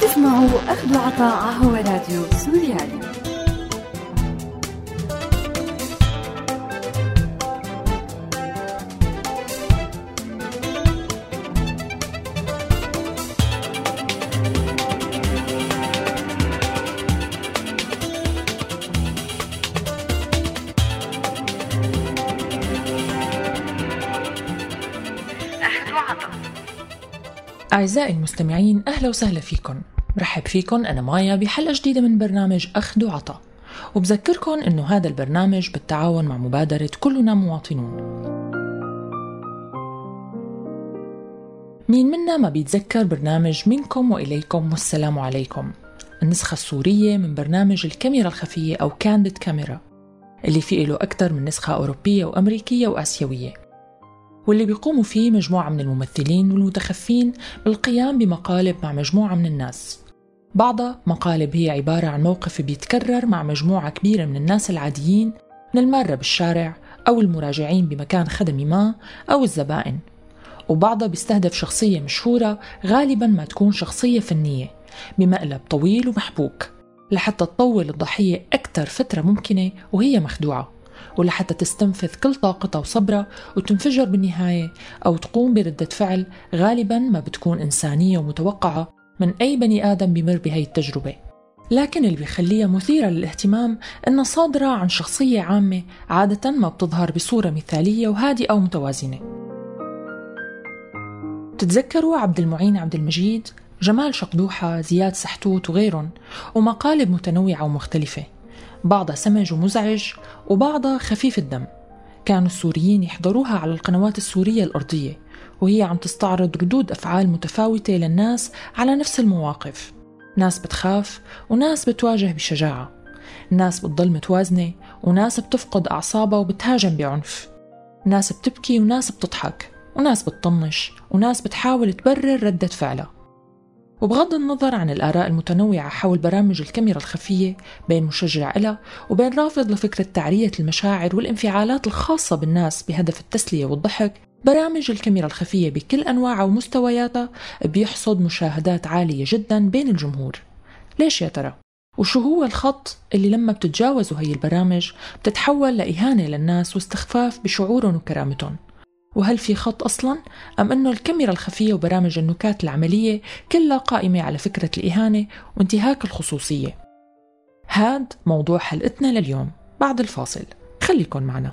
تسمعوا أخذ وعطاء هو راديو سوريالي. أعزائي المستمعين أهلا وسهلا فيكم. رحب فيكم أنا مايا بحلقة جديدة من برنامج أخذ وعطا وبذكركم أنه هذا البرنامج بالتعاون مع مبادرة كلنا مواطنون. مين منا ما بيتذكر برنامج منكم وإليكم والسلام عليكم. النسخة السورية من برنامج الكاميرا الخفية أو كانديد كاميرا اللي فيه له أكثر من نسخة أوروبية وأمريكية وآسيوية. واللي بيقوموا فيه مجموعة من الممثلين والمتخفين بالقيام بمقالب مع مجموعة من الناس. بعضها مقالب هي عبارة عن موقف بيتكرر مع مجموعة كبيرة من الناس العاديين من المارة بالشارع أو المراجعين بمكان خدمي ما أو الزبائن. وبعضها بيستهدف شخصية مشهورة غالبا ما تكون شخصية فنية بمقلب طويل ومحبوك لحتى تطول الضحية أكثر فترة ممكنة وهي مخدوعة. ولحتى تستنفذ كل طاقتها وصبرها وتنفجر بالنهاية أو تقوم بردة فعل غالبا ما بتكون إنسانية ومتوقعة من أي بني آدم بمر بهي التجربة. لكن اللي بيخليها مثيرة للاهتمام إنها صادرة عن شخصية عامة عادة ما بتظهر بصورة مثالية وهادئة ومتوازنة. تتذكروا عبد المعين عبد المجيد؟ جمال شقدوحة زياد سحتوت وغيرهم ومقالب متنوعة ومختلفة. بعضها سمج ومزعج وبعضها خفيف الدم. كانوا السوريين يحضروها على القنوات السورية الأرضية وهي عم تستعرض ردود أفعال متفاوتة للناس على نفس المواقف. ناس بتخاف وناس بتواجه بشجاعة. ناس بتضل متوازنة وناس بتفقد أعصابها وبتهاجم بعنف. ناس بتبكي وناس بتضحك. وناس بتطنش وناس بتحاول تبرر ردة فعلها. وبغض النظر عن الآراء المتنوعة حول برامج الكاميرا الخفية بين مشجع لها وبين رافض لفكرة تعرية المشاعر والانفعالات الخاصة بالناس بهدف التسلية والضحك برامج الكاميرا الخفية بكل أنواعها ومستوياتها بيحصد مشاهدات عالية جدا بين الجمهور ليش يا ترى؟ وشو هو الخط اللي لما بتتجاوزوا هي البرامج بتتحول لإهانة للناس واستخفاف بشعورهم وكرامتهم وهل في خط أصلا؟ أم أنه الكاميرا الخفية وبرامج النكات العملية كلها قائمة على فكرة الإهانة وانتهاك الخصوصية؟ هاد موضوع حلقتنا لليوم بعد الفاصل. خليكن معنا.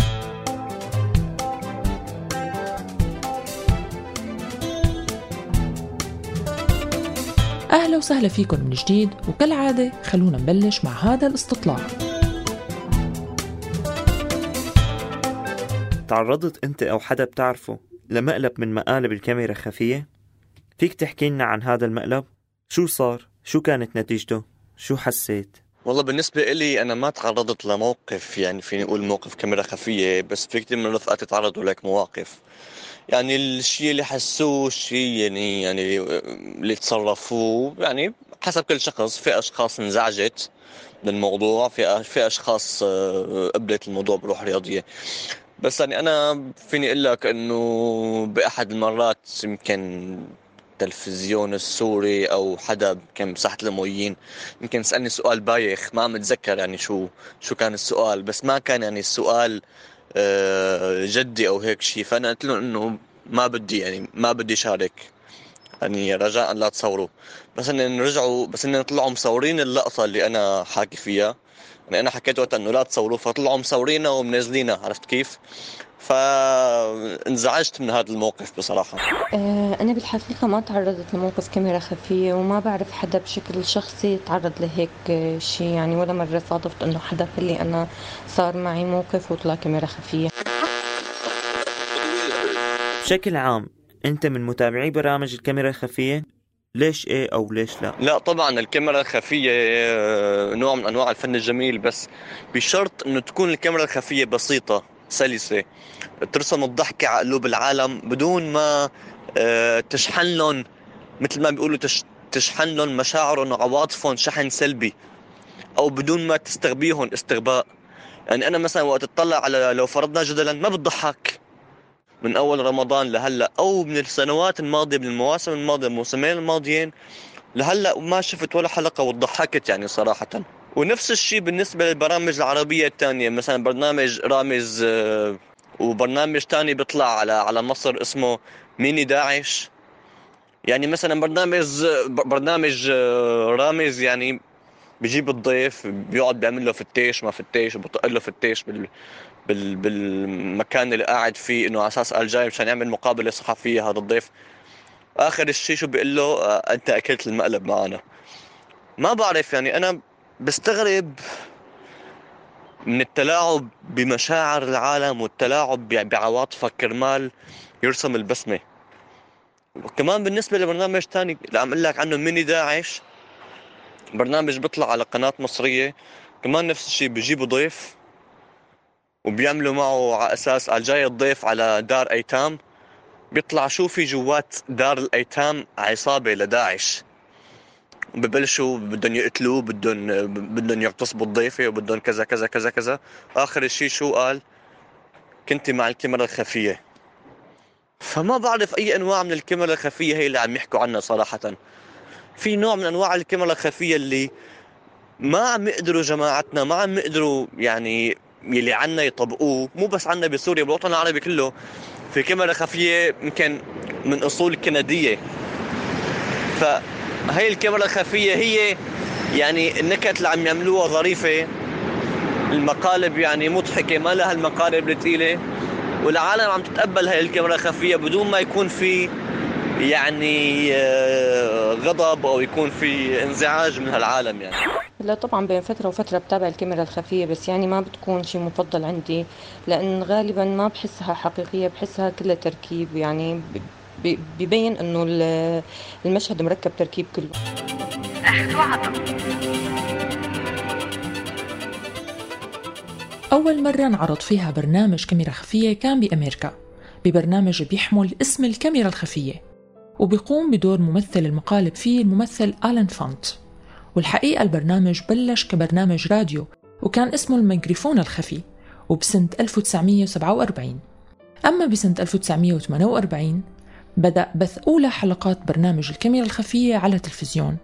أهلا وسهلا فيكم من جديد وكالعادة خلونا نبلش مع هذا الاستطلاع تعرضت أنت أو حدا بتعرفه لمقلب من مقالب الكاميرا خفية؟ فيك تحكي لنا عن هذا المقلب؟ شو صار؟ شو كانت نتيجته؟ شو حسيت؟ والله بالنسبة إلي أنا ما تعرضت لموقف يعني فيني أقول موقف كاميرا خفية بس في كثير من رفقاتي تعرضوا لك مواقف يعني الشيء اللي حسوه الشيء يعني يعني اللي تصرفوه يعني حسب كل شخص في أشخاص انزعجت من الموضوع في في أشخاص آه، قبلت الموضوع بروح رياضية بس يعني أنا فيني أقول لك إنه بأحد المرات يمكن التلفزيون السوري أو حدا كان بساحه المويين يمكن سالني سؤال بايخ ما عم أتذكر يعني شو شو كان السؤال بس ما كان يعني السؤال آه، جدي أو هيك شيء فأنا قلت له إنه ما بدي يعني ما بدي شارك. يعني رجاء لا تصوروا. بس ان رجعوا بس ان طلعوا مصورين اللقطة اللي أنا حاكي فيها. يعني أنا حكيت وقتها إنه لا تصوروا فطلعوا مصورينا ومنزلينا عرفت كيف؟ فانزعجت من هذا الموقف بصراحة آه، أنا بالحقيقة ما تعرضت لموقف كاميرا خفية وما بعرف حدا بشكل شخصي تعرض لهيك شيء يعني ولا مرة صادفت إنه حدا قال لي أنا صار معي موقف وطلع كاميرا خفية بشكل عام أنت من متابعي برامج الكاميرا الخفية؟ ليش إيه أو ليش لا؟ لا طبعا الكاميرا الخفية آه، نوع من أنواع الفن الجميل بس بشرط إنه تكون الكاميرا الخفية بسيطة سلسة. ترسم الضحكة على قلوب العالم بدون ما آه، تشحن لهم مثل ما بيقولوا تشحن لهم مشاعرهم وعواطفهم شحن سلبي أو بدون ما تستغبيهم استغباء. يعني أنا مثلا وقت أطلع على لو فرضنا جدلا ما بتضحك. من أول رمضان لهلأ أو من السنوات الماضية من المواسم الماضية الموسمين الماضيين لهلأ ما شفت ولا حلقة وضحكت يعني صراحة. ونفس الشيء بالنسبة للبرامج العربية الثانية مثلا برنامج رامز آه، وبرنامج ثاني بيطلع على على مصر اسمه ميني داعش. يعني مثلا برنامج برنامج آه، رامز يعني بيجيب الضيف بيقعد بيعمل له فتيش ما فتيش وبطق له فتيش بال بالمكان اللي قاعد فيه إنه على أساس قال جاي مشان يعمل مقابلة صحفيه هذا الضيف. آخر الشيء شو بيقول له آه، أنت أكلت المقلب معنا. ما بعرف يعني أنا بستغرب من التلاعب بمشاعر العالم والتلاعب بعواطفك. كرمال يرسم البسمة. وكمان بالنسبة لبرنامج ثاني اللي عم أقول لك عنه ميني داعش. برنامج بيطلع على قناة مصرية. كمان نفس الشيء بيجيبوا ضيف. وبيعملوا معه على أساس جاي الضيف على دار أيتام. بيطلع شو في جوات دار الأيتام عصابة لداعش. ببلشوا بدهم يقتلوه بدهم بدهم يغتصبوا الضيفة وبدهم كذا كذا كذا كذا. آخر شيء شو قال؟ كنت مع الكاميرا الخفية. فما بعرف أي أنواع من الكاميرا الخفية هي اللي عم يحكوا عنها صراحة. في نوع من أنواع الكاميرا الخفية اللي ما عم يقدروا جماعتنا ما عم يقدروا يعني يلي عنا يطبقوه مو بس عنا بسوريا بالوطن العربي كله. في كاميرا خفية يمكن من أصول كندية. فهي الكاميرا الخفية هي يعني النكت اللي عم يعملوها ظريفة. المقالب يعني مضحكة ما لها المقالب الثقيلة. والعالم عم تتقبل هاي الكاميرا الخفية بدون ما يكون في يعني آه، غضب أو يكون في انزعاج من هالعالم يعني. لا طبعا بين فترة وفترة بتابع الكاميرا الخفية بس يعني ما بتكون شيء مفضل عندي لأن غالبا ما بحسها حقيقية بحسها كلها تركيب يعني ببين إنه المشهد مركب تركيب كله. أول مرة انعرض فيها برنامج كاميرا خفية كان بأمريكا ببرنامج بيحمل اسم الكاميرا الخفية. وبيقوم بدور ممثل المقالب فيه الممثل آلان فانت والحقيقة البرنامج بلش كبرنامج راديو وكان اسمه الميكروفون الخفي وبسنة 1947 أما بسنة 1948 بدأ بث أولى حلقات برنامج الكاميرا الخفية على التلفزيون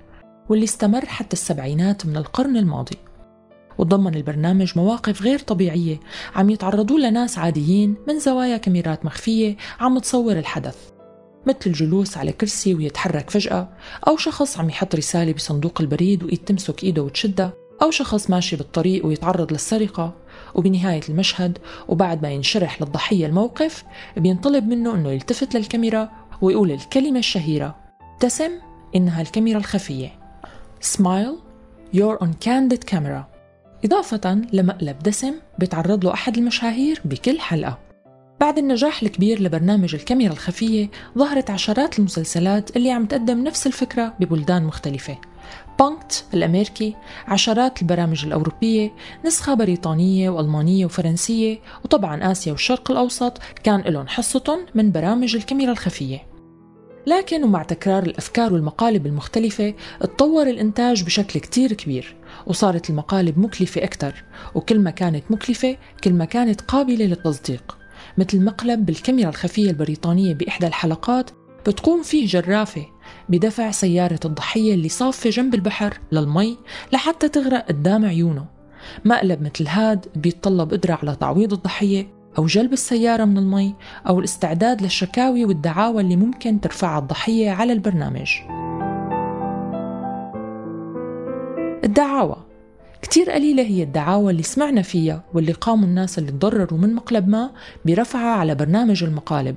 واللي استمر حتى السبعينات من القرن الماضي. وتضمن البرنامج مواقف غير طبيعية عم يتعرضوا لناس عاديين من زوايا كاميرات مخفية عم تصور الحدث. مثل الجلوس على كرسي ويتحرك فجأة أو شخص عم يحط رسالة بصندوق البريد وإيد تمسك إيده وتشدها أو شخص ماشي بالطريق ويتعرض للسرقة. وبنهاية المشهد وبعد ما ينشرح للضحية الموقف بينطلب منه أنه يلتفت للكاميرا ويقول الكلمة الشهيرة ابتسم إنها الكاميرا الخفية. Smile You're on candid camera. إضافة لمقلب دسم بيتعرض له أحد المشاهير بكل حلقة. بعد النجاح الكبير لبرنامج الكاميرا الخفية ظهرت عشرات المسلسلات اللي عم تقدم نفس الفكرة ببلدان مختلفة. بانكت الأمريكي عشرات البرامج الأوروبية نسخة بريطانية وألمانية وفرنسية وطبعا آسيا والشرق الأوسط كان لهم حصتهم من برامج الكاميرا الخفية. لكن ومع تكرار الأفكار والمقالب المختلفة اتطور الإنتاج بشكل كتير كبير وصارت المقالب مكلفة أكثر وكل ما كانت مكلفة كل ما كانت قابلة للتصديق. مثل مقلب بالكاميرا الخفية البريطانية بإحدى الحلقات بتقوم فيه جرافة بدفع سيارة الضحية اللي صافة جنب البحر للمي لحتى تغرق قدام عيونه. مقلب مثل هاد بيتطلب قدرة على تعويض الضحية أو جلب السيارة من المي أو الاستعداد للشكاوي والدعاوى اللي ممكن ترفعها الضحية على البرنامج. الدعاوى كتير قليلة هي الدعاوى اللي سمعنا فيها واللي قاموا الناس اللي تضرروا من مقلب ما برفعها على برنامج المقالب.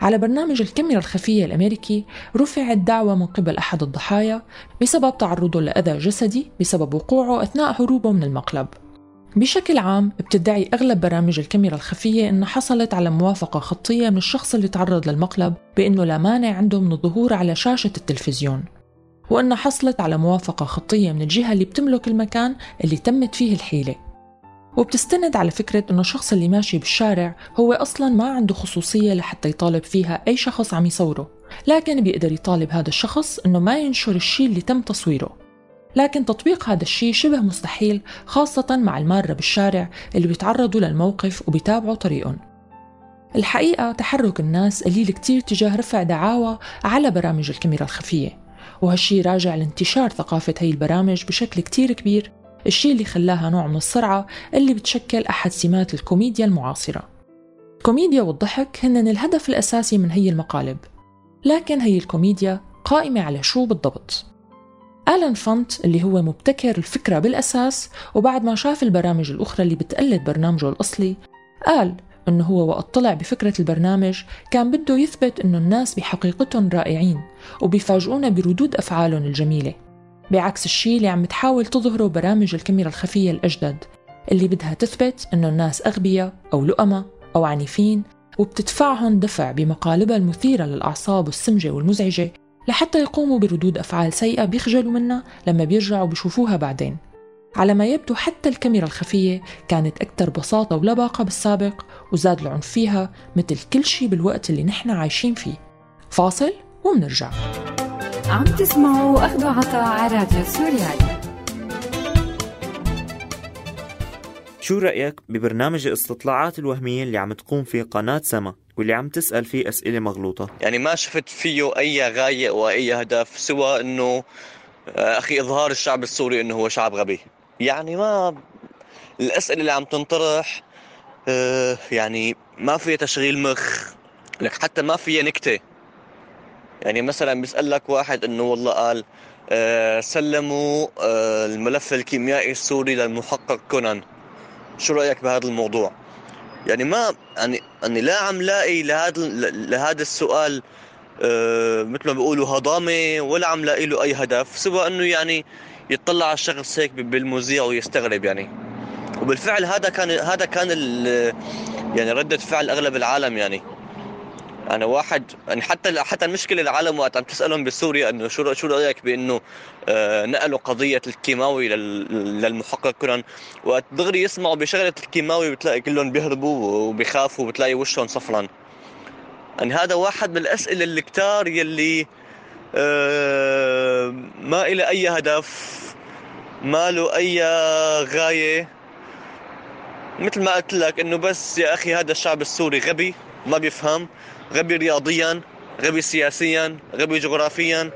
على برنامج الكاميرا الخفية الأمريكي رفعت دعوى من قبل أحد الضحايا بسبب تعرضه لأذى جسدي بسبب وقوعه أثناء هروبه من المقلب. بشكل عام بتدعي أغلب برامج الكاميرا الخفية إنها حصلت على موافقة خطية من الشخص اللي تعرض للمقلب بإنه لا مانع عنده من الظهور على شاشة التلفزيون. وأنها حصلت على موافقة خطية من الجهة اللي بتملك المكان اللي تمت فيه الحيلة. وبتستند على فكرة أنه الشخص اللي ماشي بالشارع هو أصلا ما عنده خصوصية لحتى يطالب فيها أي شخص عم يصوره. لكن بيقدر يطالب هذا الشخص أنه ما ينشر الشيء اللي تم تصويره. لكن تطبيق هذا الشيء شبه مستحيل خاصة مع المارة بالشارع اللي بيتعرضوا للموقف وبيتابعوا طريقهم. الحقيقة تحرك الناس قليل كتير تجاه رفع دعاوى على برامج الكاميرا الخفية. وهالشي راجع لانتشار ثقافة هي البرامج بشكل كتير كبير الشيء اللي خلاها نوع من السرعة اللي بتشكل أحد سمات الكوميديا المعاصرة الكوميديا والضحك هن الهدف الأساسي من هي المقالب لكن هي الكوميديا قائمة على شو بالضبط؟ آلان فانت اللي هو مبتكر الفكرة بالأساس وبعد ما شاف البرامج الأخرى اللي بتقلد برنامجه الأصلي قال إنه هو وقت طلع بفكرة البرنامج كان بده يثبت إنه الناس بحقيقتهم رائعين وبيفاجئونا بردود أفعالهم الجميلة. بعكس الشيء اللي عم تحاول تظهره برامج الكاميرا الخفية الأجدد اللي بدها تثبت إنه الناس أغبياء أو لؤمة أو عنيفين وبتدفعهم دفع بمقالبها المثيرة للأعصاب والسمجة والمزعجة لحتى يقوموا بردود أفعال سيئة بيخجلوا منها لما بيرجعوا بيشوفوها بعدين. على ما يبدو حتى الكاميرا الخفية كانت أكثر بساطة ولباقة بالسابق وزاد العنف فيها مثل كل شيء بالوقت اللي نحن عايشين فيه. فاصل ومنرجع. عم تسمعوا أخذوا عطاء على راديو سوريالي. شو رأيك ببرنامج الاستطلاعات الوهمية اللي عم تقوم فيه قناة سما واللي عم تسأل فيه أسئلة مغلوطة؟ يعني ما شفت فيه أي غاية وأي هدف سوى أنه آه، أخي إظهار الشعب السوري أنه هو شعب غبي. يعني ما الأسئلة اللي عم تنطرح آه، يعني ما فيها تشغيل مخ لك حتى ما فيها نكتة. يعني مثلا بيسألك واحد إنه والله قال آه سلموا آه الملف الكيميائي السوري للمحقق كونان. شو رأيك بهذا الموضوع؟ يعني ما يعني يعني لا عم لاقي لهذا لهذا السؤال مثل ما بيقولوا هضامة ولا عم لاقي له أي هدف سوى إنه يعني يطلع على الشخص هيك بالمذيع ويستغرب يعني. وبالفعل هذا كان هذا كان يعني ردة فعل أغلب العالم يعني. أنا واحد يعني حتى حتى المشكلة العالم وقت عم تسألهم بسوريا إنه شو شو رأيك بإنه آه نقلوا قضية الكيماوي للمحقق كونان وقت دغري يسمعوا بشغلة الكيماوي بتلاقي كلهم بيهربوا وبيخافوا بتلاقي وشهم صفران يعني هذا واحد من الأسئلة اللي كتار يلي آه ما إلى أي هدف ما له أي غاية. مثل ما قلت لك إنه بس يا أخي هذا الشعب السوري غبي ما بيفهم. غبي رياضيا غبي سياسيا غبي جغرافيا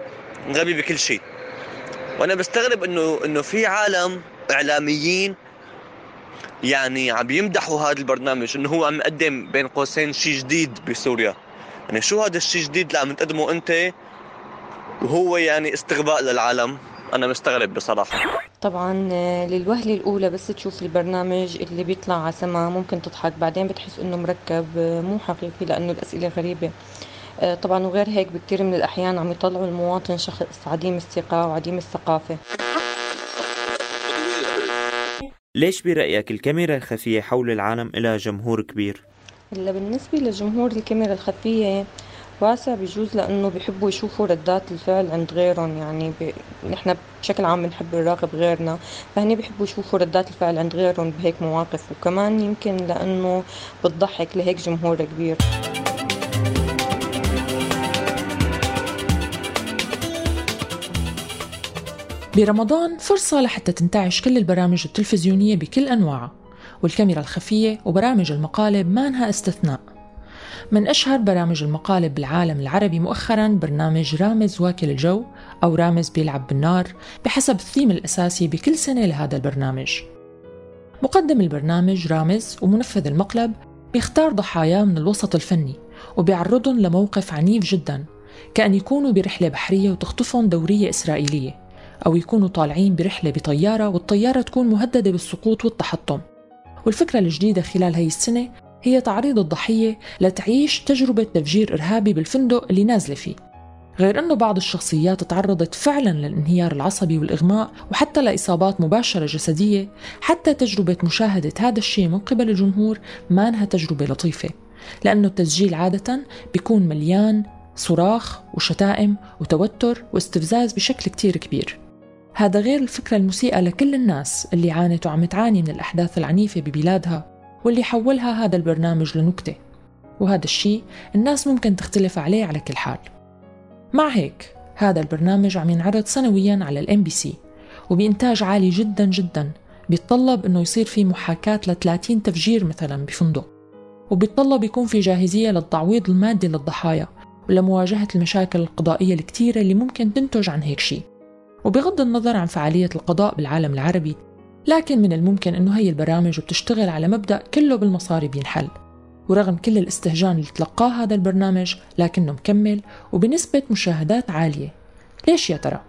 غبي بكل شيء. وأنا بستغرب إنه إنه في عالم إعلاميين يعني عم يمدحوا هذا البرنامج إنه هو عم يقدم بين قوسين شيء جديد بسوريا. يعني شو هذا الشيء الجديد اللي عم تقدمه أنت وهو يعني استغباء للعالم؟ أنا مستغرب بصراحة. طبعا آه، للوهلة الأولى بس تشوف البرنامج اللي بيطلع على سما ممكن تضحك بعدين بتحس إنه مركب آه، مو حقيقي لأنه الأسئلة غريبة. آه، طبعا وغير هيك بكثير من الأحيان عم يطلعوا المواطن شخص عديم الثقة وعديم الثقافة. ليش برأيك الكاميرا الخفية حول العالم لها جمهور كبير؟ هلا بالنسبة لجمهور الكاميرا الخفية واسع بجوز لأنه بيحبوا يشوفوا ردات الفعل عند غيرهم يعني ب... نحن بشكل عام بنحب نراقب غيرنا فهني بيحبوا يشوفوا ردات الفعل عند غيرهم بهيك مواقف وكمان يمكن لأنه بتضحك لهيك جمهور كبير. برمضان فرصة لحتى تنتعش كل البرامج التلفزيونية بكل أنواعها. والكاميرا الخفية وبرامج المقالب ما أنها استثناء. من أشهر برامج المقالب بالعالم العربي مؤخرا برنامج رامز واكل الجو أو رامز بيلعب بالنار بحسب الثيم الأساسي بكل سنة لهذا البرنامج. مقدم البرنامج رامز ومنفذ المقلب بيختار ضحاياه من الوسط الفني وبيعرضهم لموقف عنيف جدا كأن يكونوا برحلة بحرية وتخطفهم دورية إسرائيلية أو يكونوا طالعين برحلة بطيارة والطيارة تكون مهددة بالسقوط والتحطم. والفكرة الجديدة خلال هي السنة هي تعريض الضحية لتعيش تجربة تفجير إرهابي بالفندق اللي نازلة فيه. غير أنه بعض الشخصيات تعرضت فعلا للانهيار العصبي والإغماء وحتى لإصابات مباشرة جسدية حتى تجربة مشاهدة هذا الشيء من قبل الجمهور ما أنها تجربة لطيفة لأنه التسجيل عادة بيكون مليان صراخ وشتائم وتوتر واستفزاز بشكل كتير كبير. هذا غير الفكرة المسيئة لكل الناس اللي عانت وعم تعاني من الأحداث العنيفة ببلادها واللي حولها هذا البرنامج لنكتة. وهذا الشيء الناس ممكن تختلف عليه على كل حال. مع هيك هذا البرنامج عم ينعرض سنويا على الام بي سي وبإنتاج عالي جدا جدا بيتطلب إنه يصير في محاكاة ل 30 تفجير مثلا بفندق. وبيتطلب يكون في جاهزية للتعويض المادي للضحايا ولمواجهة المشاكل القضائية الكتيرة اللي ممكن تنتج عن هيك شيء وبغض النظر عن فعالية القضاء بالعالم العربي لكن من الممكن أنه هي البرامج وبتشتغل على مبدأ كله بالمصاري بينحل ورغم كل الاستهجان اللي تلقاه هذا البرنامج لكنه مكمل وبنسبة مشاهدات عالية ليش يا ترى؟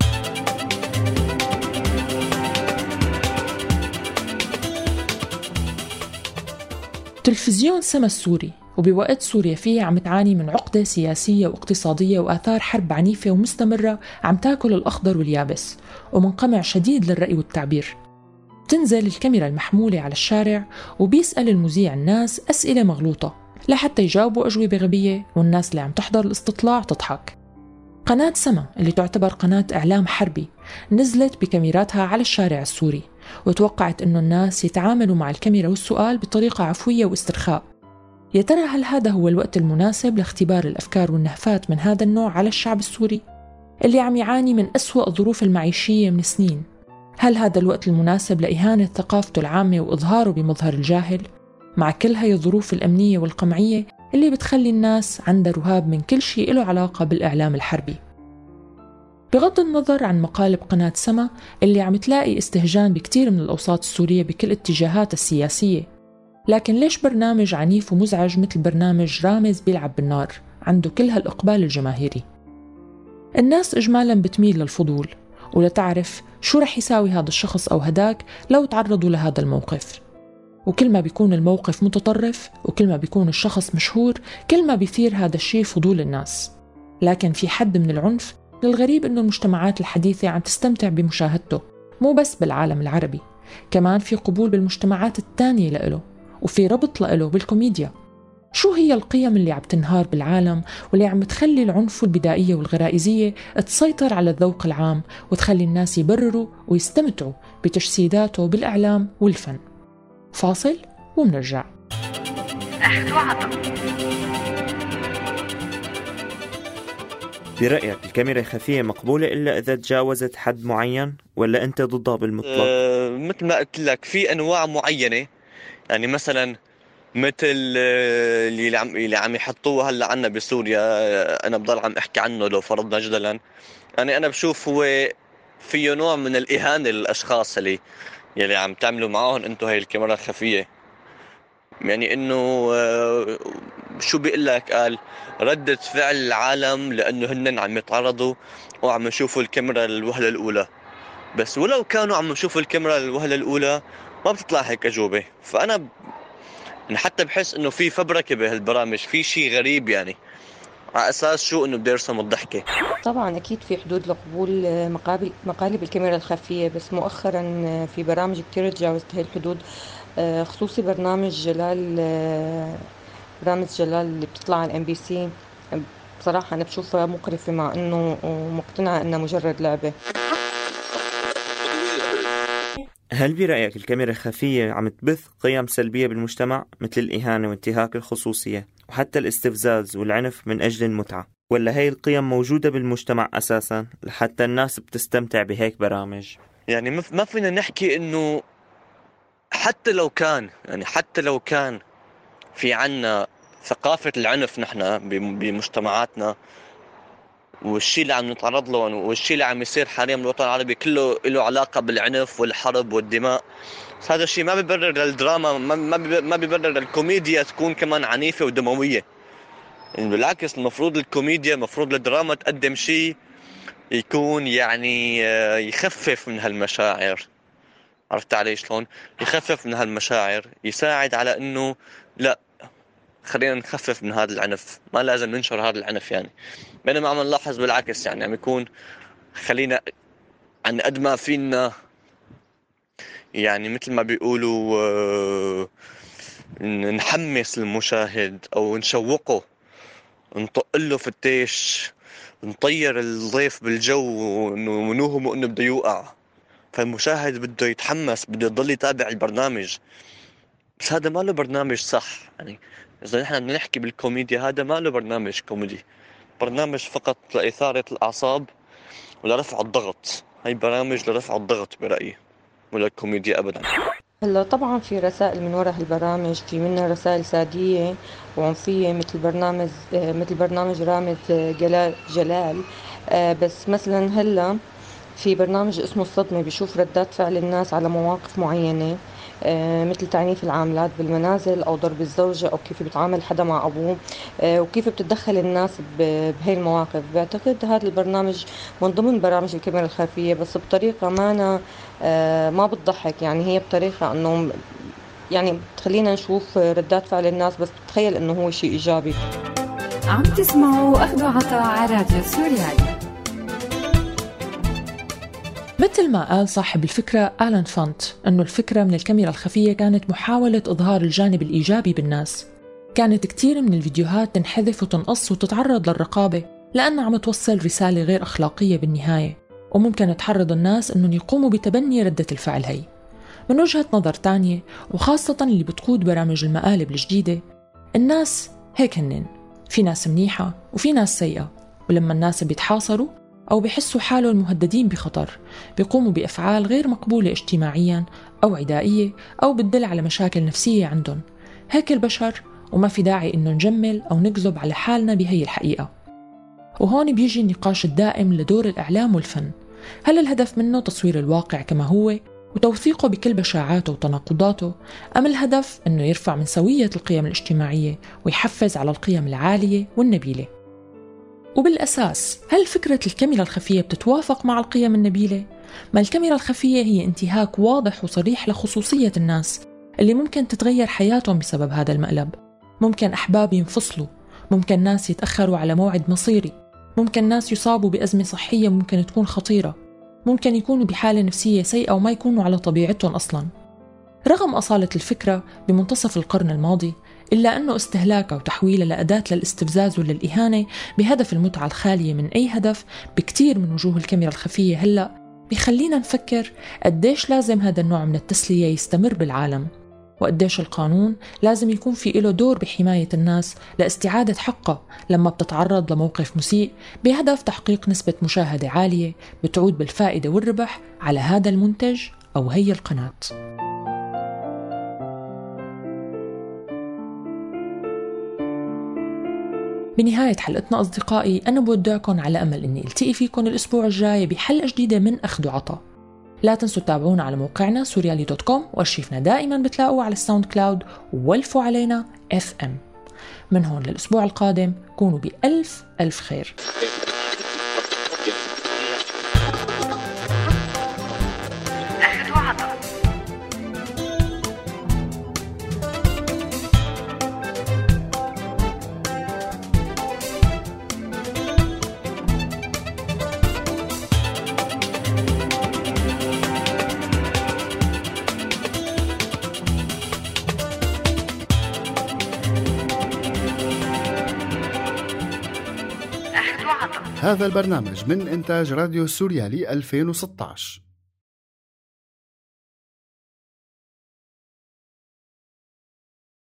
تلفزيون سما السوري وبوقت سوريا فيه عم تعاني من عقدة سياسية واقتصادية وآثار حرب عنيفة ومستمرة عم تاكل الأخضر واليابس ومنقمع شديد للرأي والتعبير. تنزل الكاميرا المحمولة على الشارع وبيسأل المذيع الناس أسئلة مغلوطة لحتى يجاوبوا أجوبة غبية والناس اللي عم تحضر الاستطلاع تضحك. قناة سما اللي تعتبر قناة إعلام حربي نزلت بكاميراتها على الشارع السوري وتوقعت أنه الناس يتعاملوا مع الكاميرا والسؤال بطريقة عفوية واسترخاء. يا ترى هل هذا هو الوقت المناسب لاختبار الأفكار والنهفات من هذا النوع على الشعب السوري؟ اللي عم يعاني من أسوأ الظروف المعيشية من سنين هل هذا الوقت المناسب لإهانة ثقافته العامة وإظهاره بمظهر الجاهل؟ مع كل هاي الظروف الأمنية والقمعية اللي بتخلي الناس عندها رهاب من كل شيء له علاقة بالإعلام الحربي بغض النظر عن مقالب قناة سما اللي عم تلاقي استهجان بكتير من الأوساط السورية بكل اتجاهاتها السياسية لكن ليش برنامج عنيف ومزعج مثل برنامج رامز بيلعب بالنار؟ عنده كل هالإقبال الجماهيري. الناس إجمالا بتميل للفضول ولتعرف شو رح يساوي هذا الشخص أو هداك لو تعرضوا لهذا الموقف. وكل ما بيكون الموقف متطرف وكل ما بيكون الشخص مشهور كل ما بيثير هذا الشيء فضول الناس. لكن في حد من العنف للغريب أنه المجتمعات الحديثة عم تستمتع بمشاهدته مو بس بالعالم العربي. كمان في قبول بالمجتمعات الثانية لإله. وفي ربط لإله بالكوميديا. شو هي القيم اللي عم تنهار بالعالم واللي عم تخلي العنف والبدائية والغرائزية تسيطر على الذوق العام وتخلي الناس يبرروا ويستمتعوا بتجسيداته بالإعلام والفن؟ فاصل ومنرجع. أخذ وعطا برأيك الكاميرا الخفية مقبولة إلا إذا تجاوزت حد معين ولا أنت ضدها بالمطلق؟ أه مثل ما قلت لك في أنواع معينة يعني مثلا مثل آه، اللي عم اللي عم يحطوه هلأ عنا بسوريا آه، أنا بضل عم أحكي عنه لو فرضنا جدلا. يعني أنا بشوف هو فيه نوع من الإهانة للأشخاص اللي يلي عم تعملوا معاهم أنتم هاي الكاميرا الخفية. يعني إنه آه، شو بيقول لك؟ قال ردة فعل العالم لأنه هن عم يتعرضوا وعم يشوفوا الكاميرا الوهلة الأولى. بس ولو كانوا عم يشوفوا الكاميرا الوهلة الأولى ما بتطلع هيك أجوبة. فأنا يعني حتى بحس إنه في فبركة بهالبرامج في شيء غريب يعني. على أساس شو إنه بده يرسم الضحكة. طبعا أكيد في حدود لقبول مقابل مقالب الكاميرا الخفية بس مؤخرا في برامج كثير تجاوزت هاي الحدود. خصوصي برنامج جلال برامج جلال اللي بتطلع على الام بي سي. بصراحة أنا بشوفها مقرفة مع إنه مقتنعه إنها مجرد لعبة. هل برأيك الكاميرا الخفية عم تبث قيم سلبية بالمجتمع مثل الإهانة وانتهاك الخصوصية وحتى الاستفزاز والعنف من أجل المتعة؟ ولا هي القيم موجودة بالمجتمع أساسا لحتى الناس بتستمتع بهيك برامج؟ يعني ما فينا نحكي إنه حتى لو كان يعني حتى لو كان في عنا ثقافة العنف نحن بمجتمعاتنا والشيء اللي عم نتعرض له والشيء اللي عم يصير حاليا بالوطن العربي كله له علاقة بالعنف والحرب والدماء. هذا الشيء ما بيبرر للدراما ما بيبرر الكوميديا تكون كمان عنيفة ودموية. يعني بالعكس المفروض الكوميديا المفروض الدراما تقدم شيء يكون يعني آه، يخفف من هالمشاعر. عرفت علي شلون؟ يخفف من هالمشاعر يساعد على إنه لا خلينا نخفف من هذا العنف. ما لازم ننشر هذا العنف يعني. بينما عم نلاحظ بالعكس يعني عم يكون خلينا عن قد ما فينا يعني مثل ما بيقولوا آه، نحمس المشاهد أو نشوقه. نطق له فتيش نطير الضيف بالجو ونوهمه انه بده يوقع. فالمشاهد بده يتحمس بده يضل يتابع البرنامج. بس هذا ما له برنامج صح يعني. إذا نحن بدنا نحكي بالكوميديا هذا ما له برنامج كوميدي. برنامج فقط لإثارة الأعصاب ولرفع الضغط. هاي برامج لرفع الضغط برأيي ولا الكوميديا أبدا. هلأ طبعا في رسائل من وراء هالبرامج في منها رسائل سادية وعنفية مثل برنامج مثل برنامج رامز جلال. آه، بس مثلا هلأ في برنامج اسمه الصدمة بيشوف ردات فعل الناس على مواقف معينة. مثل تعنيف العاملات بالمنازل أو ضرب الزوجة أو كيف بيتعامل حدا مع أبوه. آه، وكيف بتتدخل الناس بهي المواقف. بعتقد هذا البرنامج من ضمن برامج الكاميرا الخلفية بس بطريقة ما أنا آه، ما بتضحك. يعني هي بطريقة إنه يعني بتخلينا نشوف ردات فعل الناس بس بتخيل إنه هو شيء إيجابي. عم تسمعوا اخذ عطاء على راديو سوريالي. مثل ما قال صاحب الفكرة آلان فانت أنه الفكرة من الكاميرا الخفية كانت محاولة إظهار الجانب الإيجابي بالناس. كانت كتير من الفيديوهات تنحذف وتنقص وتتعرض للرقابة لأنها عم توصل رسالة غير أخلاقية بالنهاية. وممكن تحرض الناس أنهم يقوموا بتبني ردة الفعل هي. من وجهة نظر تانية وخاصة اللي بتقود برامج المقالب الجديدة الناس هيك هنن. في ناس منيحة وفي ناس سيئة. ولما الناس بيتحاصروا أو بحسوا حالهم مهددين بخطر بيقوموا بأفعال غير مقبولة اجتماعيا أو عدائية أو بتدل على مشاكل نفسية عندهم. هيك البشر وما في داعي إنه نجمل أو نكذب على حالنا بهي الحقيقة. وهون بيجي النقاش الدائم لدور الإعلام والفن. هل الهدف منه تصوير الواقع كما هو وتوثيقه بكل بشاعاته وتناقضاته أم الهدف أنه يرفع من سوية القيم الاجتماعية ويحفز على القيم العالية والنبيلة؟ وبالأساس هل فكرة الكاميرا الخفية بتتوافق مع القيم النبيلة؟ ما الكاميرا الخفية هي انتهاك واضح وصريح لخصوصية الناس اللي ممكن تتغير حياتهم بسبب هذا المقلب ممكن أحباب ينفصلوا ممكن ناس يتأخروا على موعد مصيري ممكن ناس يصابوا بأزمة صحية ممكن تكون خطيرة ممكن يكونوا بحالة نفسية سيئة وما يكونوا على طبيعتهم أصلاً رغم أصالة الفكرة بمنتصف القرن الماضي إلا أنه استهلاكها وتحويلها لأداة للاستفزاز وللإهانة بهدف المتعة الخالية من أي هدف بكتير من وجوه الكاميرا الخفية. هلأ بخلينا نفكر قديش لازم هذا النوع من التسلية يستمر بالعالم وقديش القانون لازم يكون في له دور بحماية الناس لاستعادة حقها لما بتتعرض لموقف مسيء بهدف تحقيق نسبة مشاهدة عالية بتعود بالفائدة والربح على هذا المنتج أو هي القناة. بنهاية حلقتنا أصدقائي أنا بودعكم على أمل أني التقي فيكم الأسبوع الجاي بحلقة جديدة من أخذ وعطاء. لا تنسوا تتابعونا على موقعنا سوريالي dot com وارشيفنا دائما بتلاقوه على ال SoundCloud وولفوا علينا اف ام من هون للأسبوع القادم كونوا بألف ألف خير. هذا البرنامج من إنتاج راديو سوريالي 2016